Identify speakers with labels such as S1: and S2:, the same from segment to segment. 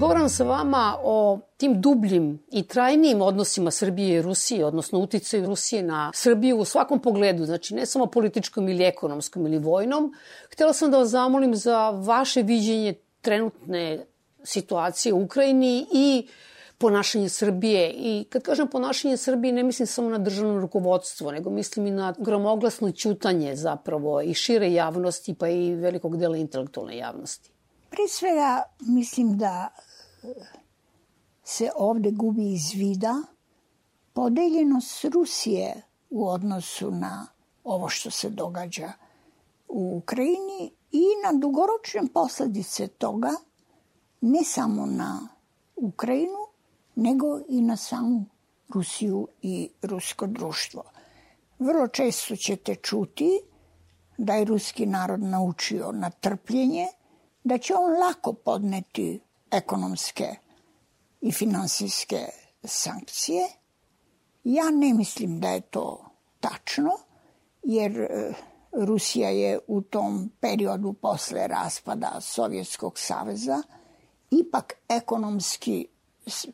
S1: porazgovaram sa vama o tim dubljim i trajnijim odnosima Srbije i Rusije, odnosno uticaju Rusije na Srbiju u svakom pogledu, znači ne samo političkom ili ekonomskom ili vojnom, htela sam da vas zamolim za vaše viđenje trenutne situacije u Ukrajini i ponašanje Srbije. I kad kažem ponašanje Srbije, ne mislim samo na državno rukovodstvo, nego mislim i na gromoglasno ćutanje zapravo i šire javnosti, pa i velikog dela intelektualne javnosti.
S2: Pre svega mislim da se ovde gubi iz vida podeljenost Rusije u odnosu na ovo što se događa u Ukrajini i na dugoročne posledice toga, ne samo na Ukrajinu, nego i na samu Rusiju i rusko društvo. Vrlo često ćete čuti da je ruski narod naučio na trpljenje, da će on lako podneti ekonomske i finansijske sankcije. Ja ne mislim da je to tačno, jer e, Rusija je u tom periodu posle raspada Sovjetskog saveza ipak ekonomski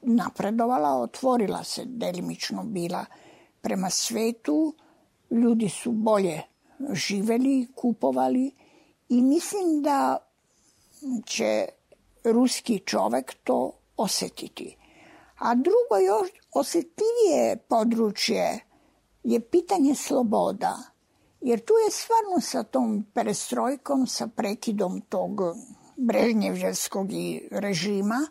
S2: napredovala, otvorila se delimično bila prema svetu, ljudi su bolje živeli, kupovali i mislim da će ruski čovek to osetiti. A drugo još osetljivije područje je pitanje sloboda. Jer tu je stvarno sa tom perestrojkom, sa prekidom tog brežnjevževskog režima,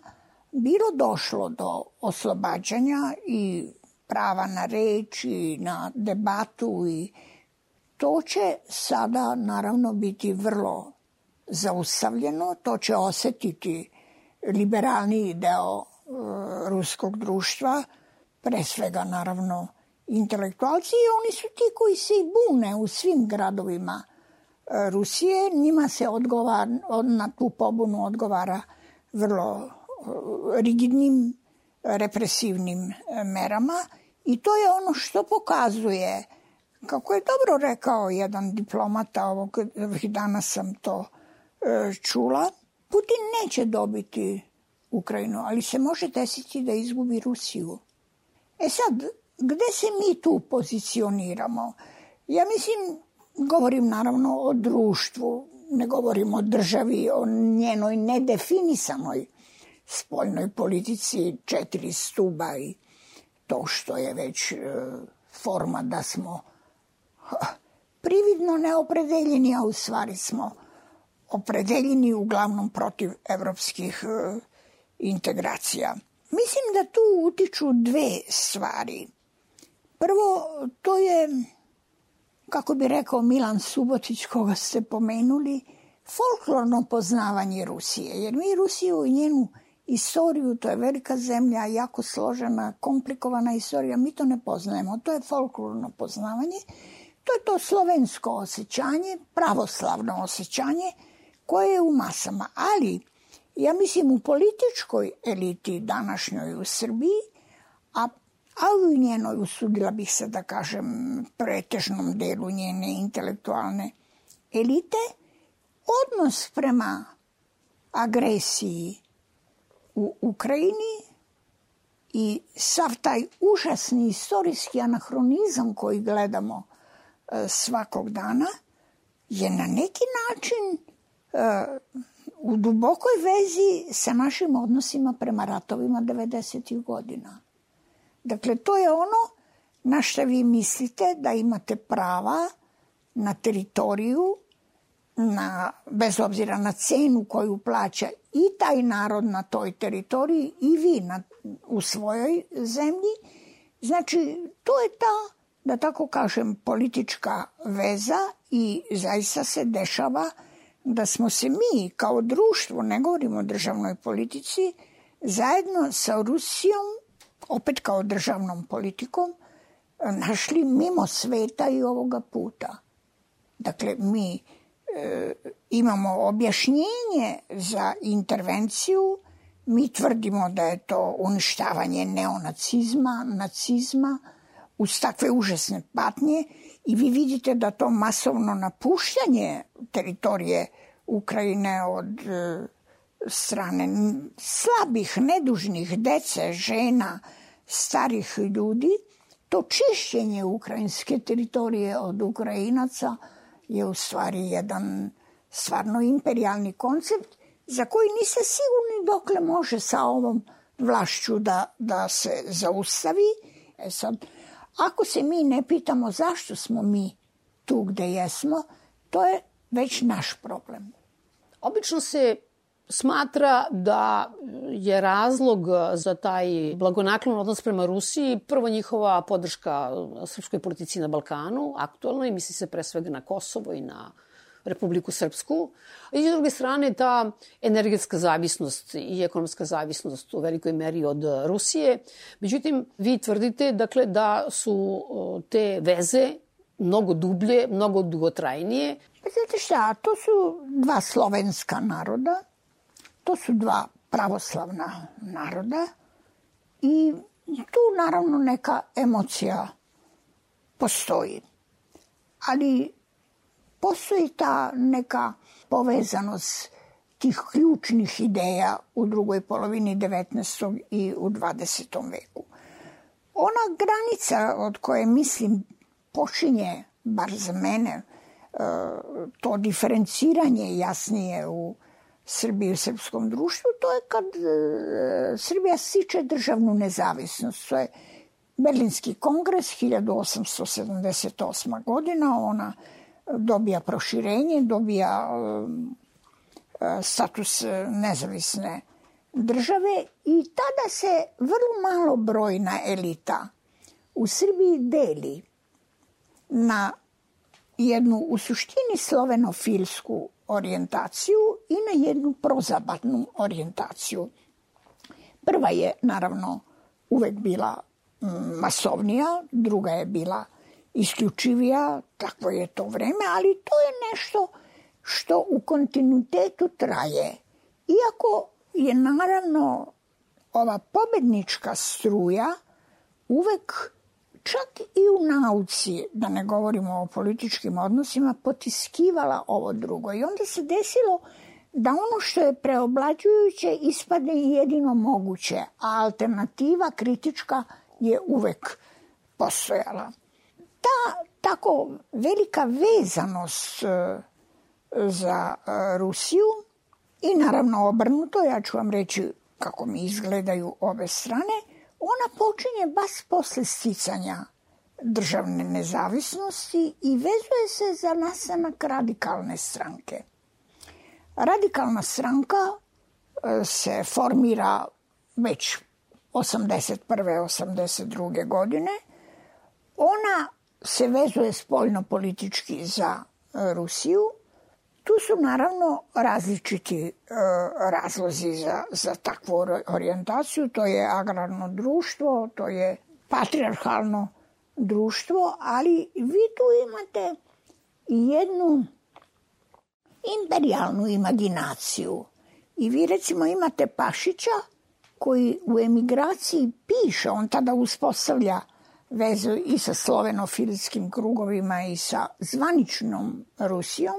S2: bilo došlo do oslobađanja i prava na reč i na debatu i to će sada naravno biti vrlo zaustavljeno, to će osetiti liberalniji deo e, ruskog društva, pre svega naravno intelektualci i oni su ti koji se i bune u svim gradovima e, Rusije. Njima se odgovara, na tu pobunu odgovara vrlo rigidnim represivnim e, merama i to je ono što pokazuje, kako je dobro rekao jedan diplomata, ovog dana sam to e, čula, Putin neće dobiti Ukrajinu, ali se može desiti da izgubi Rusiju. E sad, gde se mi tu pozicioniramo? Ja mislim, govorim naravno o društvu, ne govorim o državi, o njenoj nedefinisanoj spoljnoj politici četiri stuba i to što je već e, forma da smo prividno neopredeljeni, a u stvari smo opredeljeni uglavnom protiv evropskih e, integracija. Mislim da tu utiču dve stvari. Prvo, to je, kako bi rekao Milan Subotić, koga ste pomenuli, folklorno poznavanje Rusije, jer mi Rusiju i njenu istoriju, to je velika zemlja, jako složena, komplikovana istorija, mi to ne poznajemo, to je folklorno poznavanje, to je to slovensko osjećanje, pravoslavno osjećanje koje je u masama, ali ja mislim u političkoj eliti današnjoj u Srbiji, a, a u njenoj, usudila bih se da kažem, pretežnom delu njene intelektualne elite, odnos prema agresiji u Ukrajini i sav taj užasni istorijski anahronizam koji gledamo e, svakog dana je na neki način u dubokoj vezi sa našim odnosima prema ratovima 90. godina. Dakle, to je ono na što vi mislite da imate prava na teritoriju na, bez obzira na cenu koju plaća i taj narod na toj teritoriji i vi na, u svojoj zemlji. Znači, to je ta, da tako kažem, politička veza i zaista se dešava da smo se mi kao društvo, ne govorimo o državnoj politici, zajedno sa Rusijom, opet kao državnom politikom, našli mimo sveta i ovoga puta. Dakle, mi e, imamo objašnjenje za intervenciju, mi tvrdimo da je to uništavanje neonacizma, nacizma, uz takve užasne patnje i vi vidite da to masovno napuštanje teritorije Ukrajine od e, strane slabih, nedužnih dece, žena, starih ljudi, to čišćenje ukrajinske teritorije od Ukrajinaca je u stvari jedan stvarno imperialni koncept za koji niste sigurni dokle može sa ovom vlašću da, da se zaustavi. E sad, ako se mi ne pitamo zašto smo mi tu gde jesmo, to je već naš problem.
S1: Obično se smatra da je razlog za taj blagonaklon odnos prema Rusiji prvo njihova podrška srpskoj politici na Balkanu, aktualno i misli se pre svega na Kosovo i na Republiku Srpsku. I s druge strane ta energetska zavisnost i ekonomska zavisnost u velikoj meri od Rusije. Međutim, vi tvrdite dakle, da su te veze mnogo dublje, mnogo dugotrajnije.
S2: Pa znate šta, to su dva slovenska naroda, to su dva pravoslavna naroda i tu naravno neka emocija postoji. Ali postoji ta neka povezanost tih ključnih ideja u drugoj polovini 19. i u 20. veku. Ona granica od koje mislim počinje, bar za mene, e, to diferenciranje jasnije u Srbiji u srpskom društvu, to je kad e, Srbija siče državnu nezavisnost. To je Berlinski kongres 1878. godina, ona dobija proširenje, dobija e, status nezavisne države i tada se vrlo malo brojna elita u Srbiji deli na jednu u suštini slovenofilsku orijentaciju i na jednu prozapadnu orijentaciju. Prva je naravno uvek bila masovnija, druga je bila isključivija, takvo je to vreme, ali to je nešto što u kontinuitetu traje. Iako je naravno ova pobednička struja uvek čak i u nauci, da ne govorimo o političkim odnosima, potiskivala ovo drugo. I onda se desilo da ono što je preoblađujuće ispade i jedino moguće, a alternativa kritička je uvek postojala. Ta tako velika vezanost e, za e, Rusiju i naravno obrnuto, ja ću vam reći kako mi izgledaju ove strane, ona počinje baš posle sticanja državne nezavisnosti i vezuje se za nastanak radikalne stranke. Radikalna stranka e, se formira već 81. 82. godine. Ona se vezuje spoljno politički za e, Rusiju, Tu su naravno različiti e, razlozi za, za takvu orijentaciju. To je agrarno društvo, to je patriarhalno društvo, ali vi tu imate jednu imperialnu imaginaciju. I vi recimo imate Pašića koji u emigraciji piše, on tada uspostavlja vezu i sa slovenofilskim krugovima i sa zvaničnom Rusijom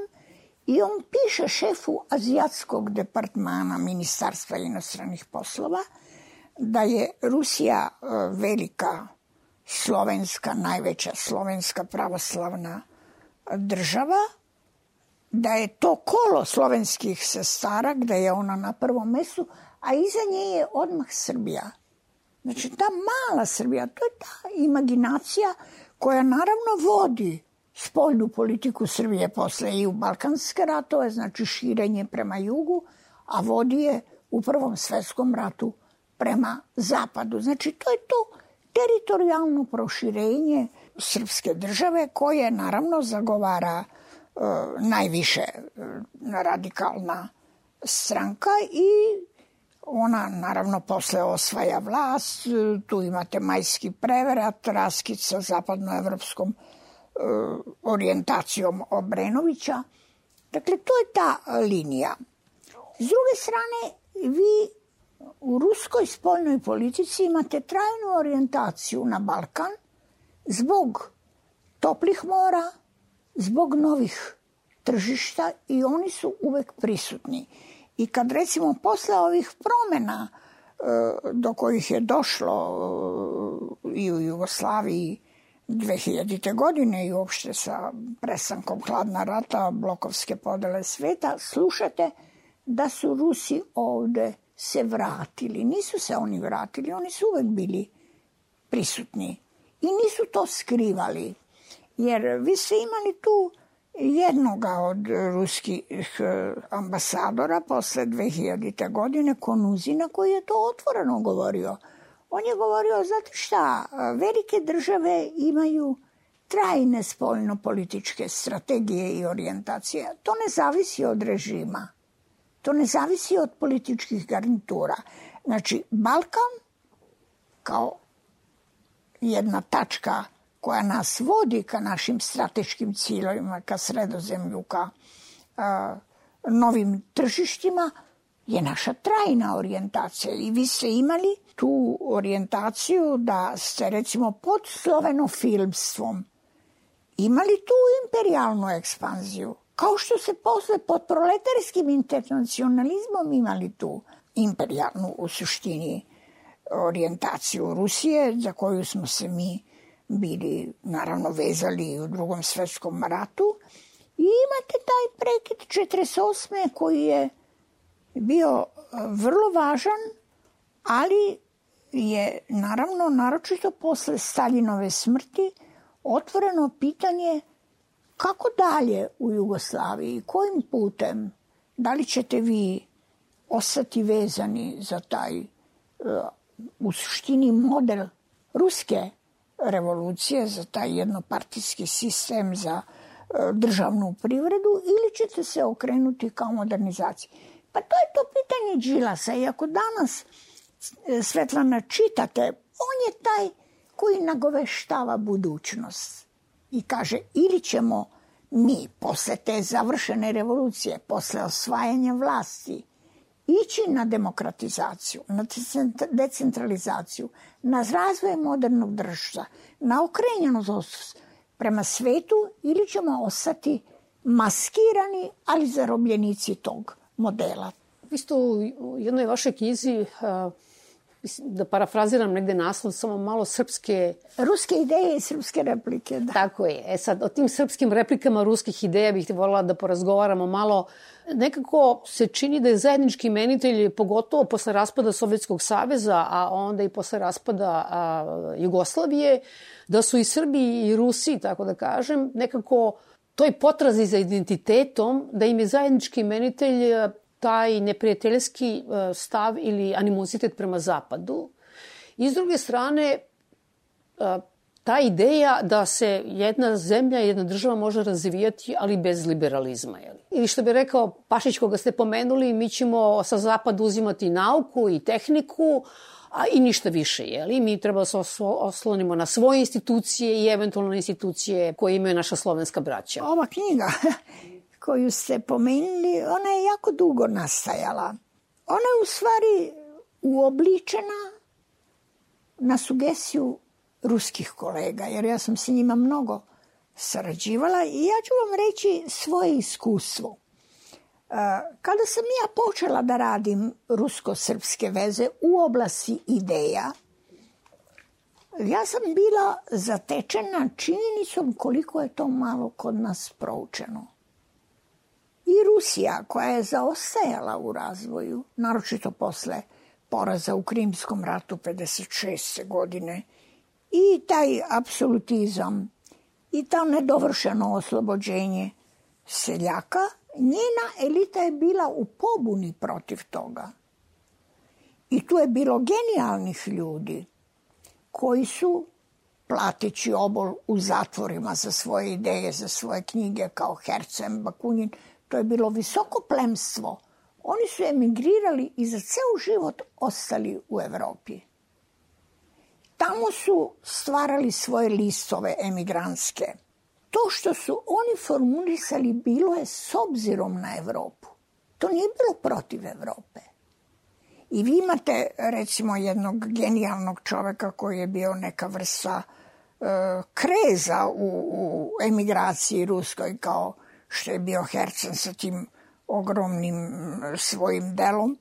S2: I on piše šefu azijatskog departmana Ministarstva inostranih poslova da je Rusija e, velika slovenska, najveća slovenska pravoslavna država, da je to kolo slovenskih sestara, gde je ona na prvom mestu, a iza nje je odmah Srbija. Znači, ta mala Srbija, to je ta imaginacija koja naravno vodi spoljnu politiku Srbije posle i u Balkanske ratove, znači širenje prema jugu, a vodi je u Prvom svetskom ratu prema zapadu. Znači to je to teritorijalno proširenje srpske države koje naravno zagovara e, najviše e, radikalna stranka i ona naravno posle osvaja vlast, tu imate majski preverat, raskid sa zapadnoevropskom Eh, orijentacijom Obrenovića. Dakle, to je ta linija. S druge strane, vi u ruskoj spoljnoj politici imate trajnu orijentaciju na Balkan zbog toplih mora, zbog novih tržišta i oni su uvek prisutni. I kad recimo posle ovih promena e, do kojih je došlo e, i u Jugoslaviji 2000. godine i uopšte sa presankom hladna rata, blokovske podele sveta, slušate da su Rusi ovde se vratili. Nisu se oni vratili, oni su uvek bili prisutni. I nisu to skrivali. Jer vi ste imali tu jednoga od ruskih eh, ambasadora posle 2000. godine, Konuzina, koji je to otvoreno govorio. On je govorio, znate šta, velike države imaju trajne spoljno-političke strategije i orijentacije. To ne zavisi od režima. To ne zavisi od političkih garnitura. Znači, Balkan kao jedna tačka koja nas vodi ka našim strateškim ciljevima, ka sredozemlju, ka a, novim tržištima, je naša trajna orijentacija. I vi ste imali tu orijentaciju da ste recimo pod slovenofilmstvom imali tu imperialnu ekspanziju. Kao što se posle pod proletarskim internacionalizmom imali tu imperialnu u suštini orijentaciju Rusije za koju smo se mi bili naravno vezali u drugom svetskom ratu i imate taj prekid 48. koji je bio e, vrlo važan, ali je naravno naročito posle Staljinove smrti otvoreno pitanje kako dalje u Jugoslaviji, kojim putem, da li ćete vi ostati vezani za taj e, u suštini model ruske revolucije, za taj jednopartijski sistem, za e, državnu privredu ili ćete se okrenuti kao modernizaciji. Pa to je to pitanje Đilasa i ako danas e, Svetlana čitate, on je taj koji nagoveštava budućnost i kaže ili ćemo mi posle te završene revolucije, posle osvajanja vlasti, ići na demokratizaciju, na decentralizaciju, na razvoj modernog društva, na okrenjenost prema svetu ili ćemo ostati maskirani, ali zarobljenici tog modela.
S1: Vi ste u jednoj vašoj knjizi da parafraziram negde naslov, samo malo srpske...
S2: Ruske ideje i srpske replike, da.
S1: Tako je. E sad, o tim srpskim replikama ruskih ideja bih volila da porazgovaramo malo. Nekako se čini da je zajednički menitelj, pogotovo posle raspada Sovjetskog saveza, a onda i posle raspada a, Jugoslavije, da su i Srbi i Rusi, tako da kažem, nekako toj potrazi za identitetom, da im je zajednički menitelj taj neprijateljski e, stav ili animozitet prema zapadu. I s druge strane, e, ta ideja da se jedna zemlja, jedna država može razvijati, ali bez liberalizma. Jeli? Ili što bi rekao Pašić koga ste pomenuli, mi ćemo sa zapada uzimati nauku i tehniku, a i ništa više, jeli? Mi treba da se oslonimo na svoje institucije i eventualno na institucije koje imaju naša slovenska braća.
S2: Ova knjiga koju ste pomenuli, ona je jako dugo nastajala. Ona je u stvari uobličena na sugestiju ruskih kolega, jer ja sam sa njima mnogo sarađivala i ja ću vam reći svoje iskustvo. E, kada sam ja počela da radim rusko-srpske veze u oblasti ideja, ja sam bila zatečena činjenicom koliko je to malo kod nas proučeno. I Rusija, koja je zaostajala u razvoju, naročito posle poraza u Krimskom ratu 56. godine, i taj apsolutizam i to nedovršeno oslobođenje seljaka, njena elita je bila u pobuni protiv toga. I tu je bilo genijalnih ljudi koji su, plateći obol u zatvorima za svoje ideje, za svoje knjige, kao Hercem, Bakunin, To je bilo visoko plemstvo. Oni su emigrirali i za ceo život ostali u Evropi. Tamo su stvarali svoje listove emigranske. To što su oni formulisali bilo je s obzirom na Evropu. To nije bilo protiv Evrope. I vi imate recimo jednog genijalnog čoveka koji je bio neka vrsta e, kreza u, u emigraciji ruskoj kao što je bio Hercen sa tim ogromnim svojim delom,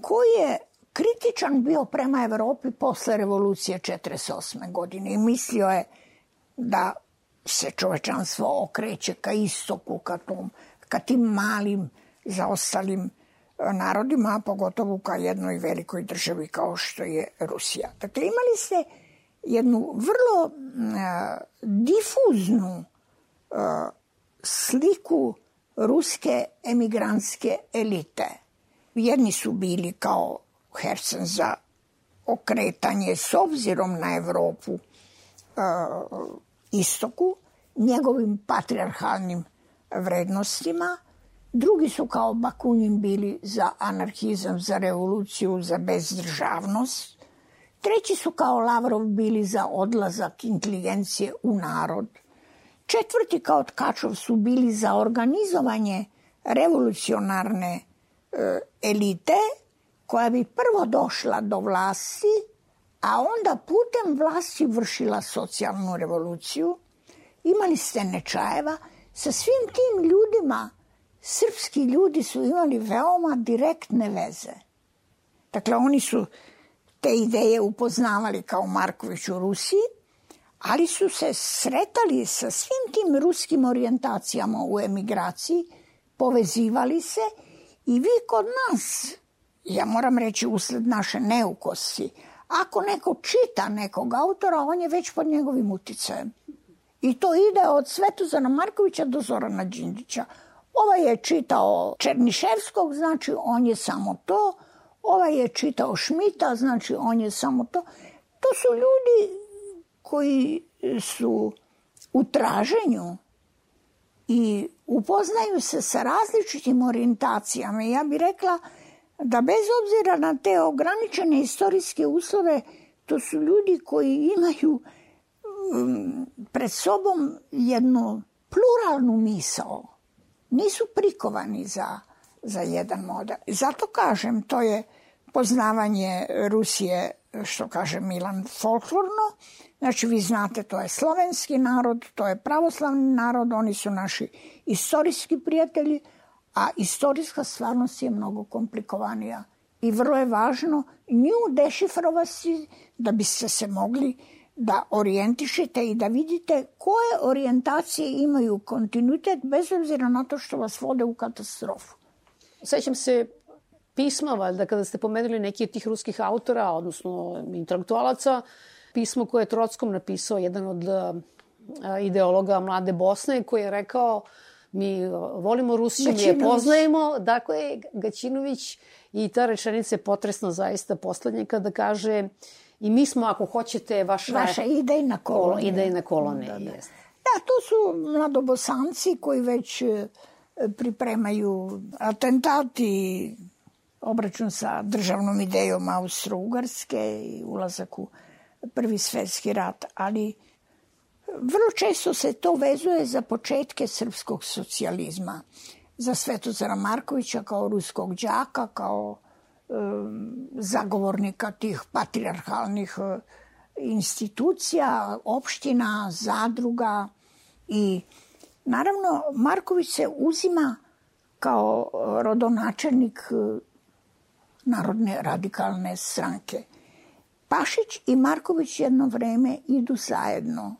S2: koji je kritičan bio prema Evropi posle revolucije 48. godine i mislio je da se čovečanstvo okreće ka istoku, ka, tom, ka tim malim zaostalim e, narodima, a pogotovo ka jednoj velikoj državi kao što je Rusija. Dakle, imali ste jednu vrlo uh, difuznu uh, sliku ruske emigrantske elite. Jedni su bili kao Hersen za okretanje s obzirom na Evropu uh, istoku, njegovim patriarhalnim vrednostima, drugi su kao Bakunin bili za anarhizam, za revoluciju, za bezdržavnost, treći su kao Lavrov bili za odlazak inteligencije u narod, četvrti kao Tkačov su bili za organizovanje revolucionarne e, elite koja bi prvo došla do vlasti, a onda putem vlasti vršila socijalnu revoluciju. Imali ste Nečajeva. Sa svim tim ljudima, srpski ljudi su imali veoma direktne veze. Dakle, oni su te ideje upoznavali kao Marković u Rusiji, ali su se sretali sa svim tim ruskim orijentacijama u emigraciji, povezivali se i vi kod nas ja moram reći usled naše neukosti, ako neko čita nekog autora, on je već pod njegovim uticajem. I to ide od Svetozana Markovića do Zorana Đindića. Ovaj je čitao Černiševskog, znači on je samo to. Ovaj je čitao Šmita, znači on je samo to. To su ljudi koji su u traženju i upoznaju se sa različitim orijentacijama. Ja bih rekla da bez obzira na te ograničene istorijske uslove, to su ljudi koji imaju um, pred sobom jednu pluralnu misao. Nisu prikovani za, za jedan model. Zato kažem, to je poznavanje Rusije, što kaže Milan, folklorno. Znači, vi znate, to je slovenski narod, to je pravoslavni narod, oni su naši istorijski prijatelji, a istorijska stvarnost je mnogo komplikovanija i vrlo je važno nju dešifrovati da biste se mogli da orijentišete i da vidite koje orijentacije imaju kontinuitet bez obzira na to što vas vode u katastrofu.
S1: Sećam se pisma, valjda, kada ste pomenuli neki od tih ruskih autora, odnosno intelektualaca, pismo koje je Trockom napisao, jedan od ideologa Mlade Bosne, koji je rekao mi volimo Rusiju, mi je poznajemo, dakle, Gaćinović i ta rečenica je potresna zaista poslednja kada kaže i mi smo, ako hoćete, vaša...
S2: Vaša idejna kolonija.
S1: Idejna kolonija, da, da.
S2: Jest. Da, to su mladobosanci koji već e, pripremaju atentati, obračun sa državnom idejom Austro-Ugarske i ulazak u prvi svetski rat, ali Vrlo često se to vezuje za početke srpskog socijalizma. Za Svetozara Markovića kao ruskog đaka, kao um, zagovornika tih patriarhalnih uh, institucija, opština, zadruga i naravno Marković se uzima kao rodonačelnik uh, Narodne radikalne stranke. Pašić i Marković jedno vreme idu zajedno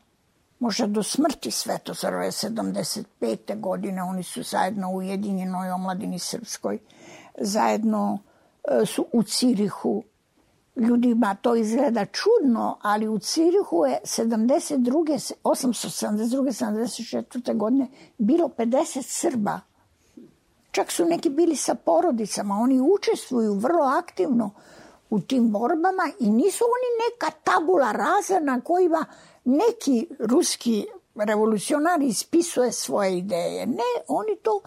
S2: možda do smrti Svetozarove 75. godine, oni su zajedno u Ujedinjenoj omladini Srpskoj, zajedno e, su u Cirihu. Ljudima to izgleda čudno, ali u Cirihu je 72. 872. 74. godine bilo 50 Srba. Čak su neki bili sa porodicama, oni učestvuju vrlo aktivno u tim borbama i nisu oni neka tabula raza na kojima neki ruski revolucionar ispisuje svoje ideje. Ne, oni to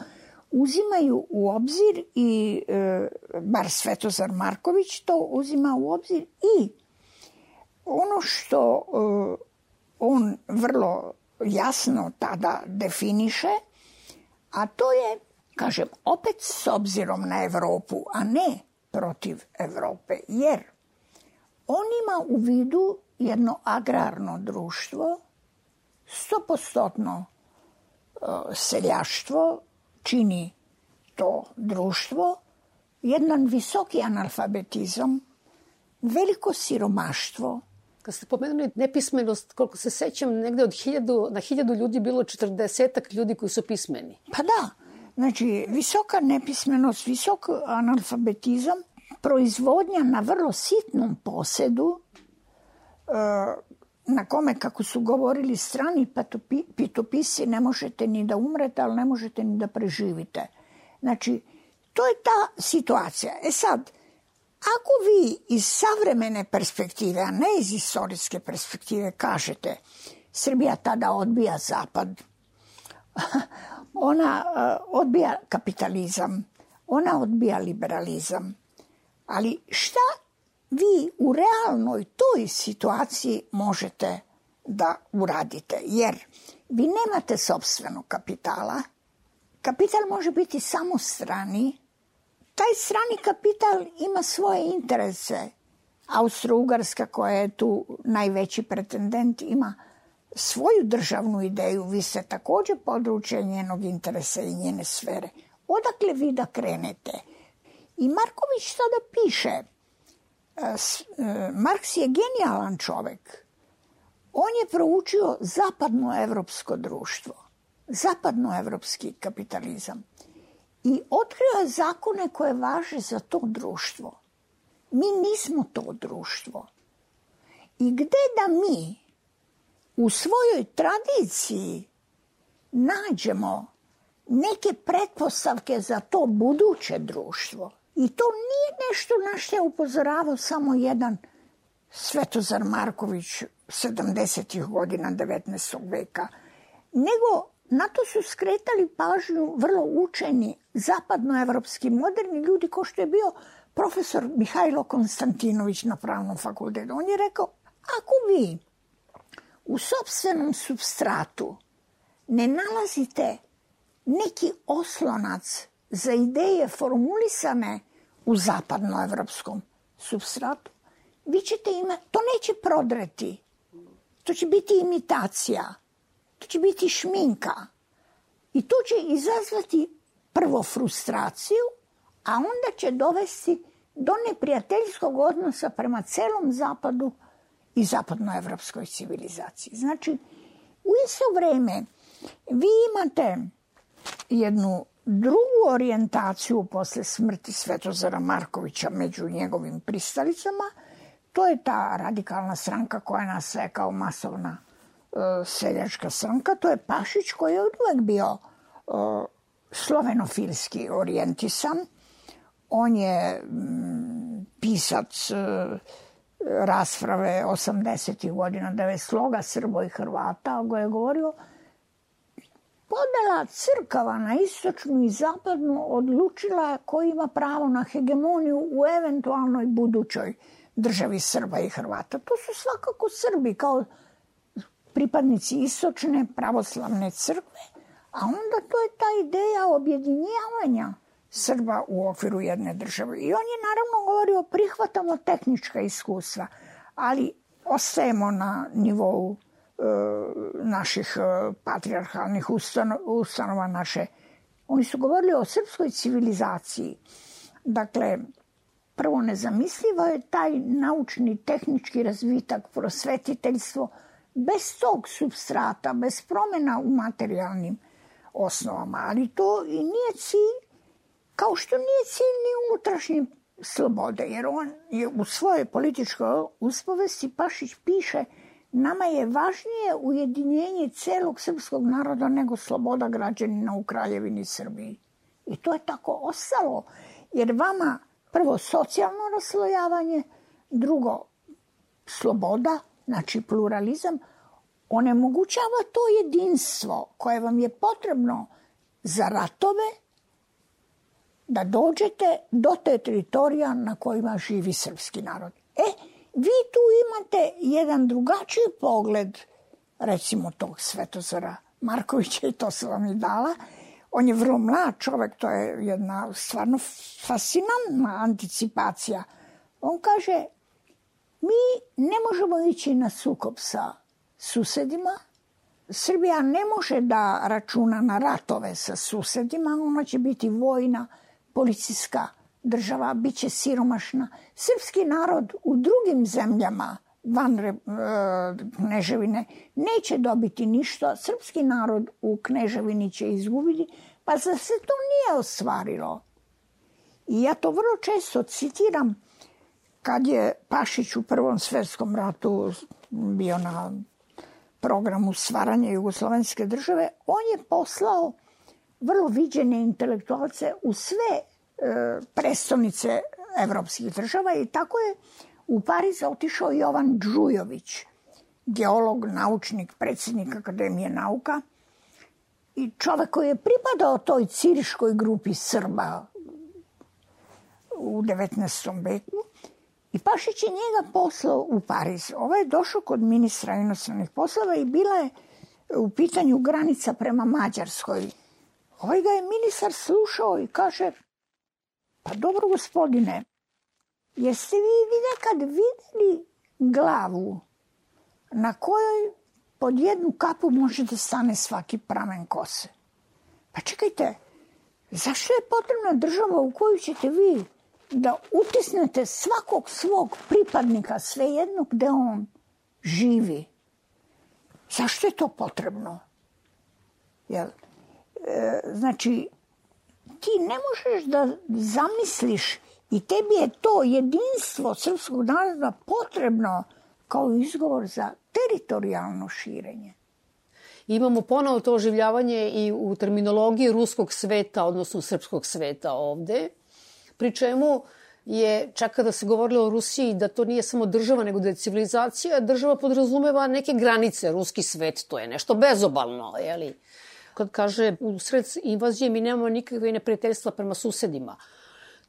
S2: uzimaju u obzir i e, bar Svetozar Marković to uzima u obzir i ono što e, on vrlo jasno tada definiše, a to je, kažem, opet s obzirom na Evropu, a ne protiv Evrope, jer on ima u vidu jedno agrarno društvo, stopostotno e, seljaštvo čini to društvo, jedan visoki analfabetizam, veliko siromaštvo.
S1: Kad ste pomenuli nepismenost, koliko se sećam, negde od hiljadu, na hiljadu ljudi bilo četrdesetak ljudi koji su pismeni.
S2: Pa da, znači visoka nepismenost, visok analfabetizam, proizvodnja na vrlo sitnom posedu, e, na kome, kako su govorili strani pitopisi, ne možete ni da umrete, ali ne možete ni da preživite. Znači, to je ta situacija. E sad, ako vi iz savremene perspektive, a ne iz istorijske perspektive, kažete Srbija tada odbija zapad, ona uh, odbija kapitalizam, ona odbija liberalizam, ali šta vi u realnoj toj situaciji možete da uradite? Jer vi nemate sobstvenog kapitala, kapital može biti samo strani, taj strani kapital ima svoje interese. Austro-Ugarska koja je tu najveći pretendent ima svoju državnu ideju, vi ste takođe područje njenog interesa i njene sfere. Odakle vi da krenete? I Marković tada piše, e, e, Marks je genijalan čovek. On je proučio zapadno evropsko društvo, zapadnoevropski kapitalizam i otkrio je zakone koje važe za to društvo. Mi nismo to društvo. I gde da mi u svojoj tradiciji nađemo neke pretpostavke za to buduće društvo. I to nije nešto na što je upozoravao samo jedan Svetozar Marković 70. godina 19. veka, nego Na to su skretali pažnju vrlo učeni zapadnoevropski moderni ljudi ko što je bio profesor Mihajlo Konstantinović na pravnom fakultetu. On je rekao, ako vi u sobstvenom substratu ne nalazite neki oslonac za ideje formulisane u zapadnoevropskom substratu, vi ćete imati, to neće prodreti. To će biti imitacija to će biti šminka. I to će izazvati prvo frustraciju, a onda će dovesti do neprijateljskog odnosa prema celom zapadu i zapadnoevropskoj civilizaciji. Znači, u isto vreme vi imate jednu drugu orijentaciju posle smrti Svetozara Markovića među njegovim pristalicama, to je ta radikalna stranka koja nas sve kao masovna E, seljačka stranka, to je Pašić koji je uvek bio uh, slovenofilski orijentisan. On je m, pisac uh, rasprave 80. godina da je sloga Srbo i Hrvata, go je govorio podela crkava na istočnu i zapadnu odlučila ko ima pravo na hegemoniju u eventualnoj budućoj državi Srba i Hrvata. To su svakako Srbi kao pripadnici istočne pravoslavne crkve, a onda to je ta ideja objedinjavanja Srba u okviru jedne države. I on je naravno govorio prihvatamo tehnička iskustva, ali ostajemo na nivou naših e, patriarhalnih ustanova, ustanova naše. Oni su govorili o srpskoj civilizaciji. Dakle, prvo nezamislivo je taj naučni, tehnički razvitak, prosvetiteljstvo – bez tog substrata, bez promena u materijalnim osnovama. Ali to i nije cilj, kao što nije cilj ni unutrašnje slobode, jer on je u svojoj političkoj uspovesti Pašić piše nama je važnije ujedinjenje celog srpskog naroda nego sloboda građanina u Kraljevini Srbiji. I to je tako ostalo, jer vama prvo socijalno raslojavanje, drugo sloboda, znači pluralizam, onemogućava to jedinstvo koje vam je potrebno za ratove da dođete do te teritorija na kojima živi srpski narod. E, vi tu imate jedan drugačiji pogled, recimo tog Svetozara Markovića i to sam vam i dala. On je vrlo mlad čovek, to je jedna stvarno fascinantna anticipacija. On kaže, mi ne možemo ići na sukob sa susedima, Srbija ne može da računa na ratove sa susedima, ona će biti vojna, policijska država, bit će siromašna. Srpski narod u drugim zemljama van e, Kneževine neće dobiti ništa. Srpski narod u Kneževini će izgubiti, pa za se to nije ostvarilo. I ja to vrlo često citiram kad je Pašić u Prvom svetskom ratu bio na programu stvaranja Jugoslovenske države, on je poslao vrlo viđene intelektualce u sve e, prestonice evropskih država i tako je u Pariz otišao Jovan Đujović, geolog, naučnik, predsjednik Akademije nauka i čovek koji je pripadao toj ciriškoj grupi Srba u 19. veku I Pašić je njega poslao u Pariz. Ovo je došao kod ministra inostranih poslova i bila je u pitanju granica prema Mađarskoj. Ovaj ga je ministar slušao i kaže, pa dobro gospodine, jeste vi nekad videli glavu na kojoj pod jednu kapu može da stane svaki pramen kose? Pa čekajte, zašto je potrebna država u koju ćete vi da utisnete svakog svog pripadnika, svejedno gde on živi. Zašto je to potrebno? Jel? E, znači, ti ne možeš da zamisliš i tebi je to jedinstvo srpskog naroda potrebno kao izgovor za teritorijalno širenje.
S1: Imamo ponovo to oživljavanje i u terminologiji ruskog sveta, odnosno srpskog sveta ovde pri čemu je čak kada se govorilo o Rusiji da to nije samo država nego da je civilizacija, država podrazumeva neke granice, ruski svet, to je nešto bezobalno, jeli? Kad kaže u sred invazije mi nemamo nikakve neprijateljstva prema susedima.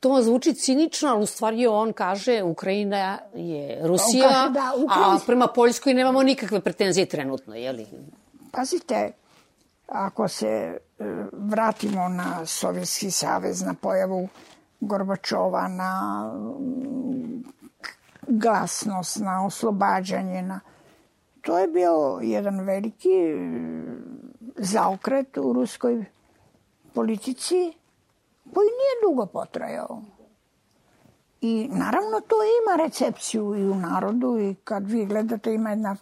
S1: To vam zvuči cinično, ali u stvari on kaže Ukrajina je Rusija, kaže da, Ukrajina... a prema Poljskoj nemamo nikakve pretenzije trenutno, jeli?
S2: Pazite, ako se e, vratimo na Sovjetski savez, na pojavu Gorbačova na glasnost, na oslobađanje. Na... To je bio jedan veliki mm, zaokret u ruskoj politici koji nije dugo potrajao. I naravno to ima recepciju i u narodu i kad vi gledate ima jedna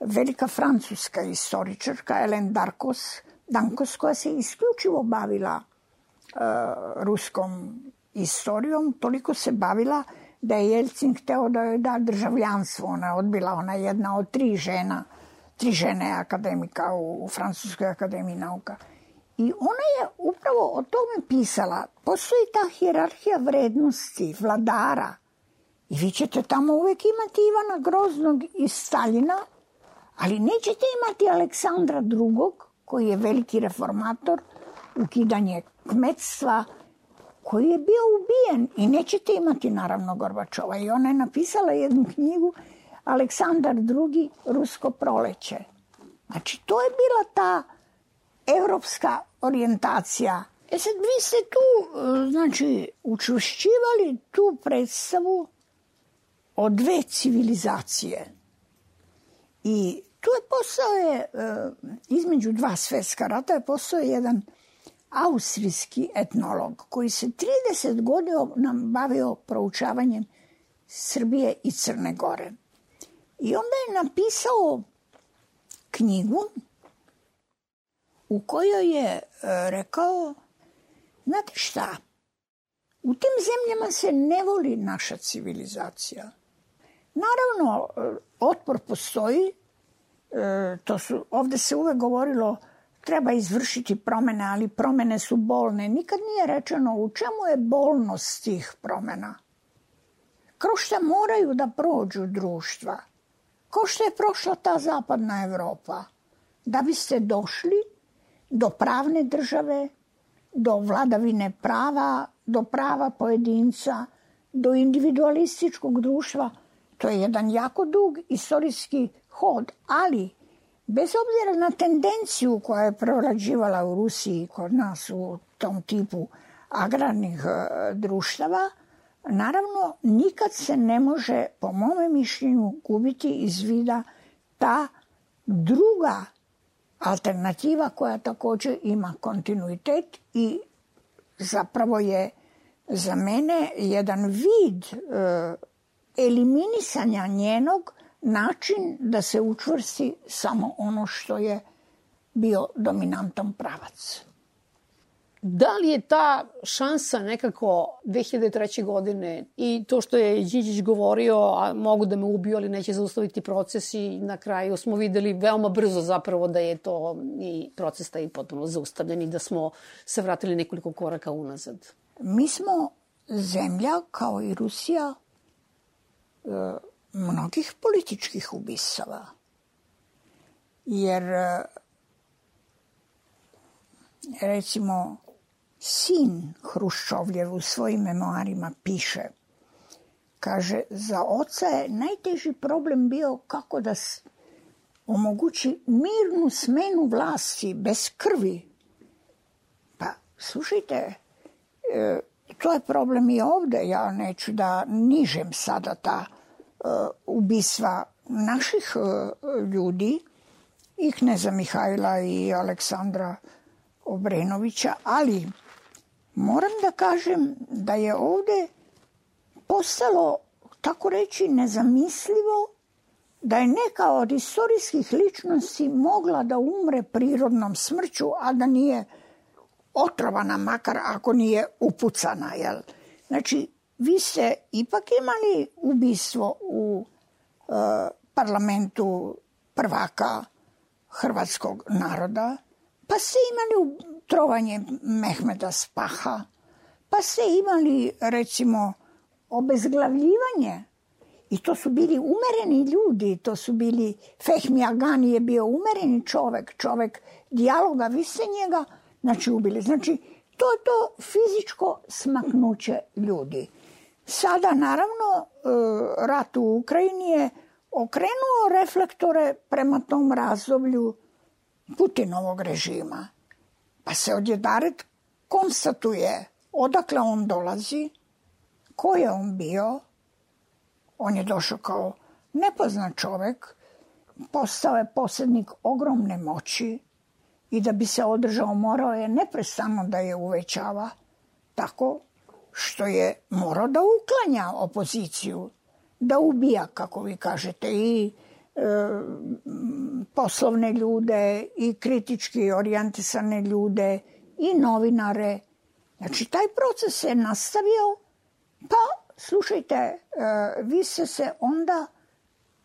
S2: velika francuska istoričarka Ellen Darkos, Dankos koja se isključivo bavila uh, ruskom istorijom, toliko se bavila da je Jelcin hteo da joj da državljanstvo. Ona je odbila, ona je jedna od tri žena, tri žene akademika u, u Francuskoj akademiji nauka. I ona je upravo o tome pisala. Postoji ta hjerarhija vrednosti vladara. I vi ćete tamo uvek imati Ivana Groznog i Staljina, ali nećete imati Aleksandra II, koji je veliki reformator, ukidanje kmetstva, koji je bio ubijen i nećete imati naravno Gorbačova. I ona je napisala jednu knjigu Aleksandar II. Rusko proleće. Znači, to je bila ta evropska orijentacija. E sad, vi ste tu, znači, učušćivali tu predstavu o dve civilizacije. I tu je postao je, između dva svetska rata je postao jedan austrijski etnolog koji se 30 godina nam bavio proučavanjem Srbije i Crne Gore. I onda je napisao knjigu u kojoj je e, rekao, znate šta, u tim zemljama se ne voli naša civilizacija. Naravno, e, otpor postoji, e, to su, ovde se uvek govorilo treba izvršiti promene, ali promene su bolne. Nikad nije rečeno u čemu je bolnost tih promena. Kroz šta moraju da prođu društva? Ko što je prošla ta zapadna Evropa? Da biste došli do pravne države, do vladavine prava, do prava pojedinca, do individualističkog društva, to je jedan jako dug istorijski hod, ali Bez obzira na tendenciju koja je prorađivala u Rusiji kod nas u tom tipu agrarnih e, društava, naravno nikad se ne može, po mome mišljenju, gubiti iz vida ta druga alternativa koja takođe ima kontinuitet i zapravo je za mene jedan vid e, eliminisanja njenog način da se učvrsti samo ono što je bio dominantan pravac.
S1: Da li je ta šansa nekako 2003. godine i to što je Điđić govorio, a mogu da me ubiju, ali neće zaustaviti proces i na kraju smo videli veoma brzo zapravo da je to i proces taj potpuno zaustavljen i da smo se vratili nekoliko koraka unazad.
S2: Mi smo zemlja, kao i Rusija, e, mnogih političkih ubisava. Jer e, recimo sin Hruščovljev u svojim memoarima piše kaže za oca je najteži problem bio kako da omogući mirnu smenu vlasti bez krvi. Pa slušajte, e, to je problem i ovde. Ja neću da nižem sada ta ubistva naših e, ljudi i Kneza Mihajla i Aleksandra Obrenovića, ali moram da kažem da je ovde postalo, tako reći, nezamislivo da je neka od istorijskih ličnosti mogla da umre prirodnom smrću, a da nije otrovana, makar ako nije upucana. Jel? Znači, vi ste ipak imali ubistvo u e, parlamentu prvaka hrvatskog naroda, pa ste imali trovanje Mehmeda Spaha, pa ste imali, recimo, obezglavljivanje I to su bili umereni ljudi, to su bili, Fehmi Agani je bio umereni čovek, čovek dijaloga, vi ste njega znači ubili. Znači, to je to fizičko smaknuće ljudi. Sada, naravno, e, rat u Ukrajini je okrenuo reflektore prema tom razdoblju Putinovog režima. Pa se odjedaret konstatuje odakle on dolazi, ko je on bio. On je došao kao nepoznat čovek, postao je posrednik ogromne moći, i da bi se održao morao je neprestano da je uvećava tako što je morao da uklanja opoziciju, da ubija, kako vi kažete, i e, poslovne ljude i kritički orijentisane ljude i novinare. Znači, taj proces se nastavio, pa, slušajte, e, vi ste se onda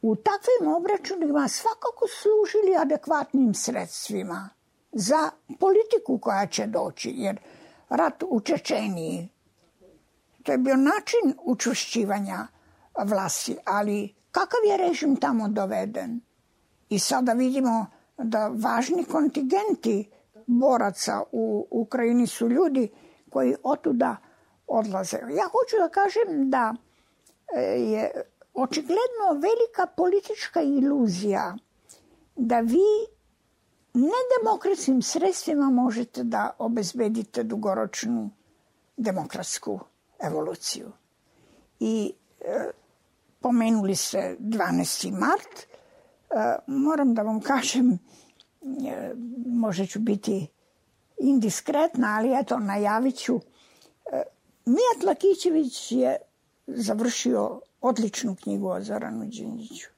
S2: u takvim obračunima svakako služili adekvatnim sredstvima za politiku koja će doći, jer rat u Čečeniji, to je bio način učušćivanja vlasti, ali kakav je režim tamo doveden? I sada vidimo da važni kontingenti boraca u Ukrajini su ljudi koji otuda odlaze. Ja hoću da kažem da e, je očigledno velika politička iluzija da vi nedemokratskim sredstvima možete da obezbedite dugoročnu demokratsku evoluciju. I e, pomenuli ste 12. mart, e, moram da vam kažem, e, možda ću biti indiskretna, ali eto, najavit ću. E, Mijat Lakićević je završio odličnu knjigu o Zoranu Đinđiću.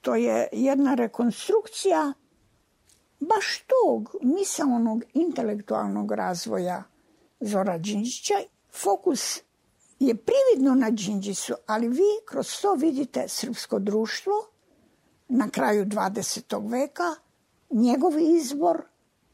S2: To je jedna rekonstrukcija baš tog misalnog intelektualnog razvoja Zora Đinđića. Fokus je prividno na Đinđisu, ali vi kroz to vidite srpsko društvo na kraju 20. veka, njegov izbor,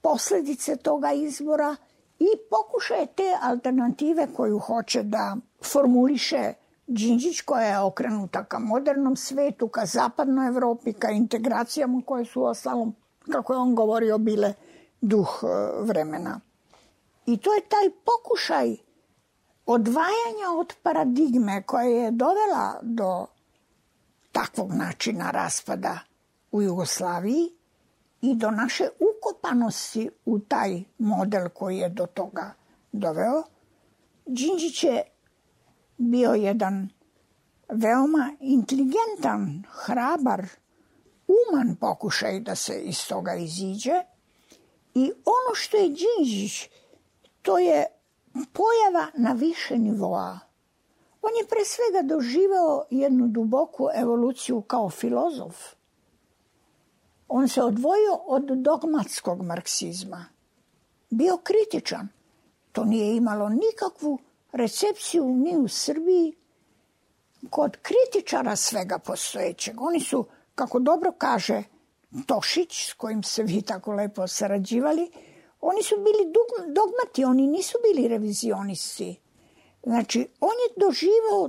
S2: posledice toga izbora i pokušaje te alternative koju hoće da formuliše Đinđić koja je okrenuta ka modernom svetu, ka zapadnoj Evropi, ka integracijama koje su ostalom kako je on govorio, bile duh e, vremena. I to je taj pokušaj odvajanja od paradigme koja je dovela do takvog načina raspada u Jugoslaviji i do naše ukopanosti u taj model koji je do toga doveo. Đinđić je bio jedan veoma inteligentan, hrabar uman pokušaj da se iz toga iziđe I ono što je Đinđić, to je pojava na više nivoa. On je pre svega doživeo jednu duboku evoluciju kao filozof. On se odvojio od dogmatskog marksizma. Bio kritičan. To nije imalo nikakvu recepciju ni u Srbiji kod kritičara svega postojećeg. Oni su, kako dobro kaže Tošić, s kojim se vi tako lepo sarađivali, oni su bili dogmati, oni nisu bili revizionisti. Znači, on je doživao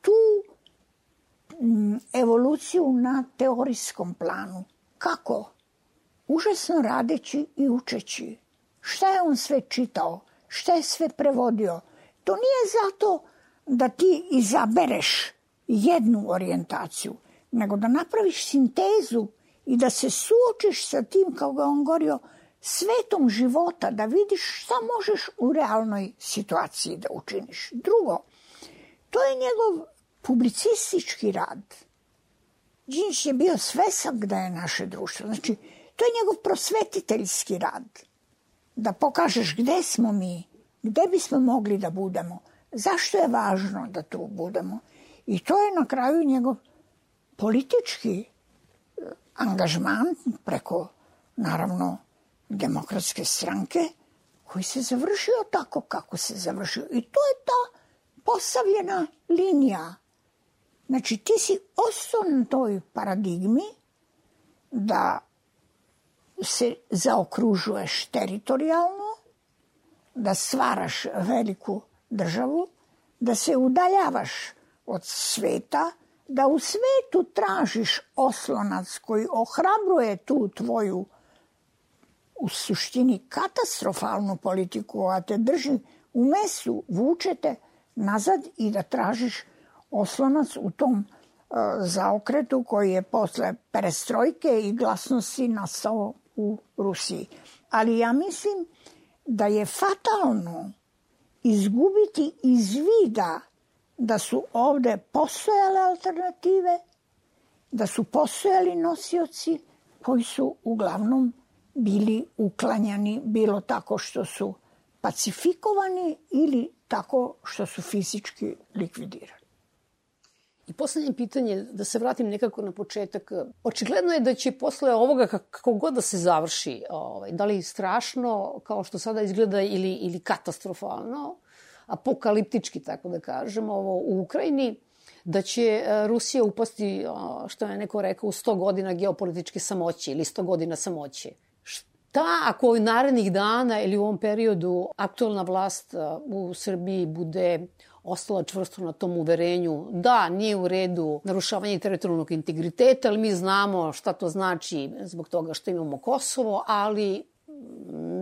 S2: tu mm, evoluciju na teorijskom planu. Kako? Užasno radeći i učeći. Šta je on sve čitao? Šta je sve prevodio? To nije zato da ti izabereš jednu orijentaciju, nego da napraviš sintezu i da se suočiš sa tim, kao ga on govorio, svetom života, da vidiš šta možeš u realnoj situaciji da učiniš. Drugo, to je njegov publicistički rad. Đinć je bio svesak da je naše društvo. Znači, to je njegov prosvetiteljski rad. Da pokažeš gde smo mi, gde bismo mogli da budemo, zašto je važno da tu budemo. I to je na kraju njegov politički eh, angažman preko, naravno, demokratske stranke koji se završio tako kako se završio. I to je ta postavljena linija. Znači ti si ostao na toj paradigmi da se zaokružuješ teritorijalno, da stvaraš veliku državu, da se udaljavaš od sveta, da u svetu tražiš oslonac koji ohrabruje tu tvoju u suštini katastrofalnu politiku, a te drži u mesu, vučete nazad i da tražiš oslonac u tom uh, zaokretu koji je posle perestrojke i glasnosti nastao u Rusiji. Ali ja mislim da je fatalno izgubiti iz vida da su ovde postojale alternative, da su postojali nosioci koji su uglavnom bili uklanjani bilo tako što su pacifikovani ili tako što su fizički likvidirani.
S1: I poslednje pitanje, da se vratim nekako na početak. Očigledno je da će posle ovoga, kako god da se završi, ovaj, da li strašno, kao što sada izgleda, ili, ili katastrofalno, apokaliptički, tako da kažem, ovo u Ukrajini, da će e, Rusija upasti, što je neko rekao, u 100 godina geopolitičke samoće ili 100 godina samoće. Šta ako u narednih dana ili u ovom periodu aktualna vlast e, u Srbiji bude ostala čvrsto na tom uverenju da nije u redu narušavanje teritorijalnog integriteta, ali mi znamo šta to znači zbog toga što imamo Kosovo, ali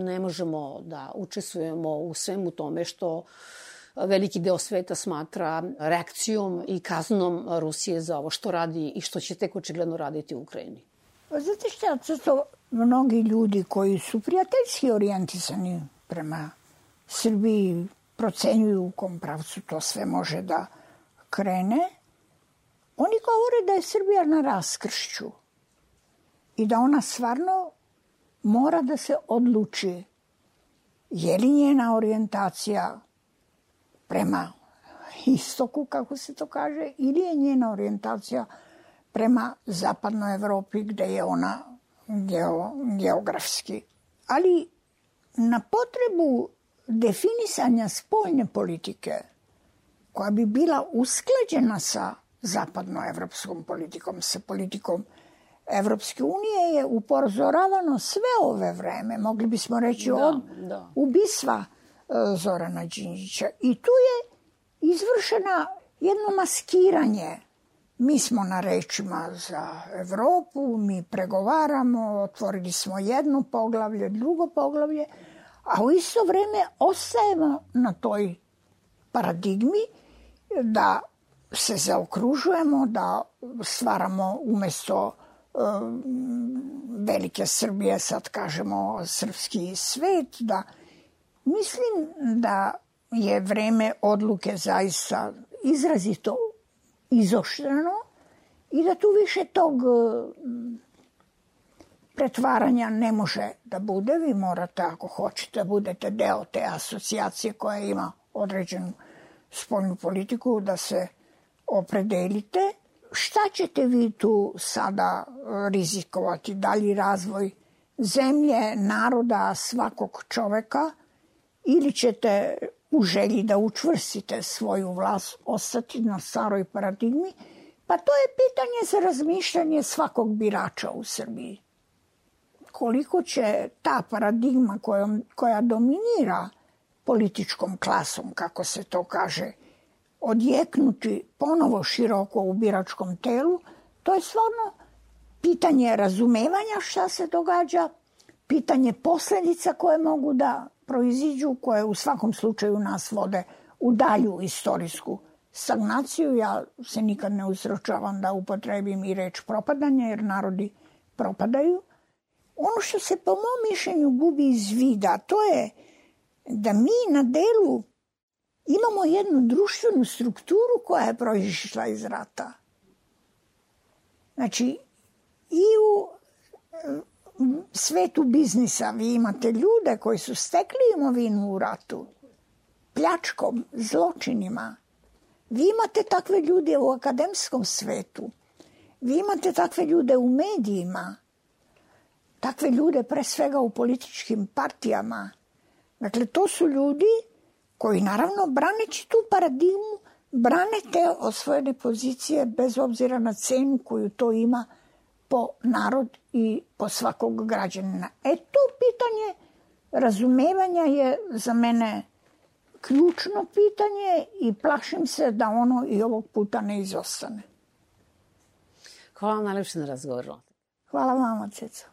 S1: ne možemo da učestvujemo u svemu tome što veliki deo sveta smatra reakcijom i kaznom Rusije za ovo što radi i što će tek očigledno raditi u Ukrajini.
S2: Pa znate šta, to mnogi ljudi koji su prijateljski orijentisani prema Srbiji procenjuju u kom pravcu to sve može da krene, oni govore da je Srbija na raskršću i da ona stvarno mora da se odluči je li njena orijentacija prema istoku, kako se to kaže, ili je njena orijentacija prema zapadnoj Evropi gde je ona geo, geografski. Ali na potrebu definisanja spoljne politike koja bi bila usklađena sa zapadnoevropskom politikom, sa politikom Evropske unije je upozoravano sve ove vreme, mogli bismo reći da, od da. ubistva e, Zorana Đinđića. I tu je izvršena jedno maskiranje. Mi smo na rečima za Evropu, mi pregovaramo, otvorili smo jedno poglavlje, drugo poglavlje, a u isto vreme ostajemo na toj paradigmi da se zaokružujemo, da stvaramo umesto velike Srbije, sad kažemo srpski svet, da mislim da je vreme odluke zaista izrazito izoštreno i da tu više tog pretvaranja ne može da bude. Vi morate, ako hoćete, da budete deo te asocijacije koja ima određenu spoljnu politiku, da se opredelite. Šta ćete vi tu sada rizikovati? Dalji razvoj zemlje, naroda, svakog čoveka ili ćete u želji da učvrstite svoju vlast ostati na staroj paradigmi? Pa to je pitanje za razmišljanje svakog birača u Srbiji koliko će ta paradigma kojom, koja dominira političkom klasom, kako se to kaže, odjeknuti ponovo široko u biračkom telu, to je stvarno pitanje razumevanja šta se događa, pitanje posledica koje mogu da proiziđu, koje u svakom slučaju nas vode u dalju istorijsku stagnaciju. Ja se nikad ne uzročavam da upotrebim i reč propadanje, jer narodi propadaju – ono što se po mom mišljenju gubi iz vida, to je da mi na delu imamo jednu društvenu strukturu koja je proizišla iz rata. Znači, i u svetu biznisa vi imate ljude koji su stekli imovinu u ratu, pljačkom, zločinima. Vi imate takve ljude u akademskom svetu. Vi imate takve ljude u medijima takve ljude pre svega u političkim partijama. Dakle, to su ljudi koji naravno braneći tu paradigmu brane te osvojene pozicije bez obzira na cenu koju to ima po narod i po svakog građanina. E to pitanje razumevanja je za mene ključno pitanje i plašim se da ono i ovog puta ne izostane.
S1: Hvala vam najlepše na razgovoru.
S2: Hvala vama, Ceca.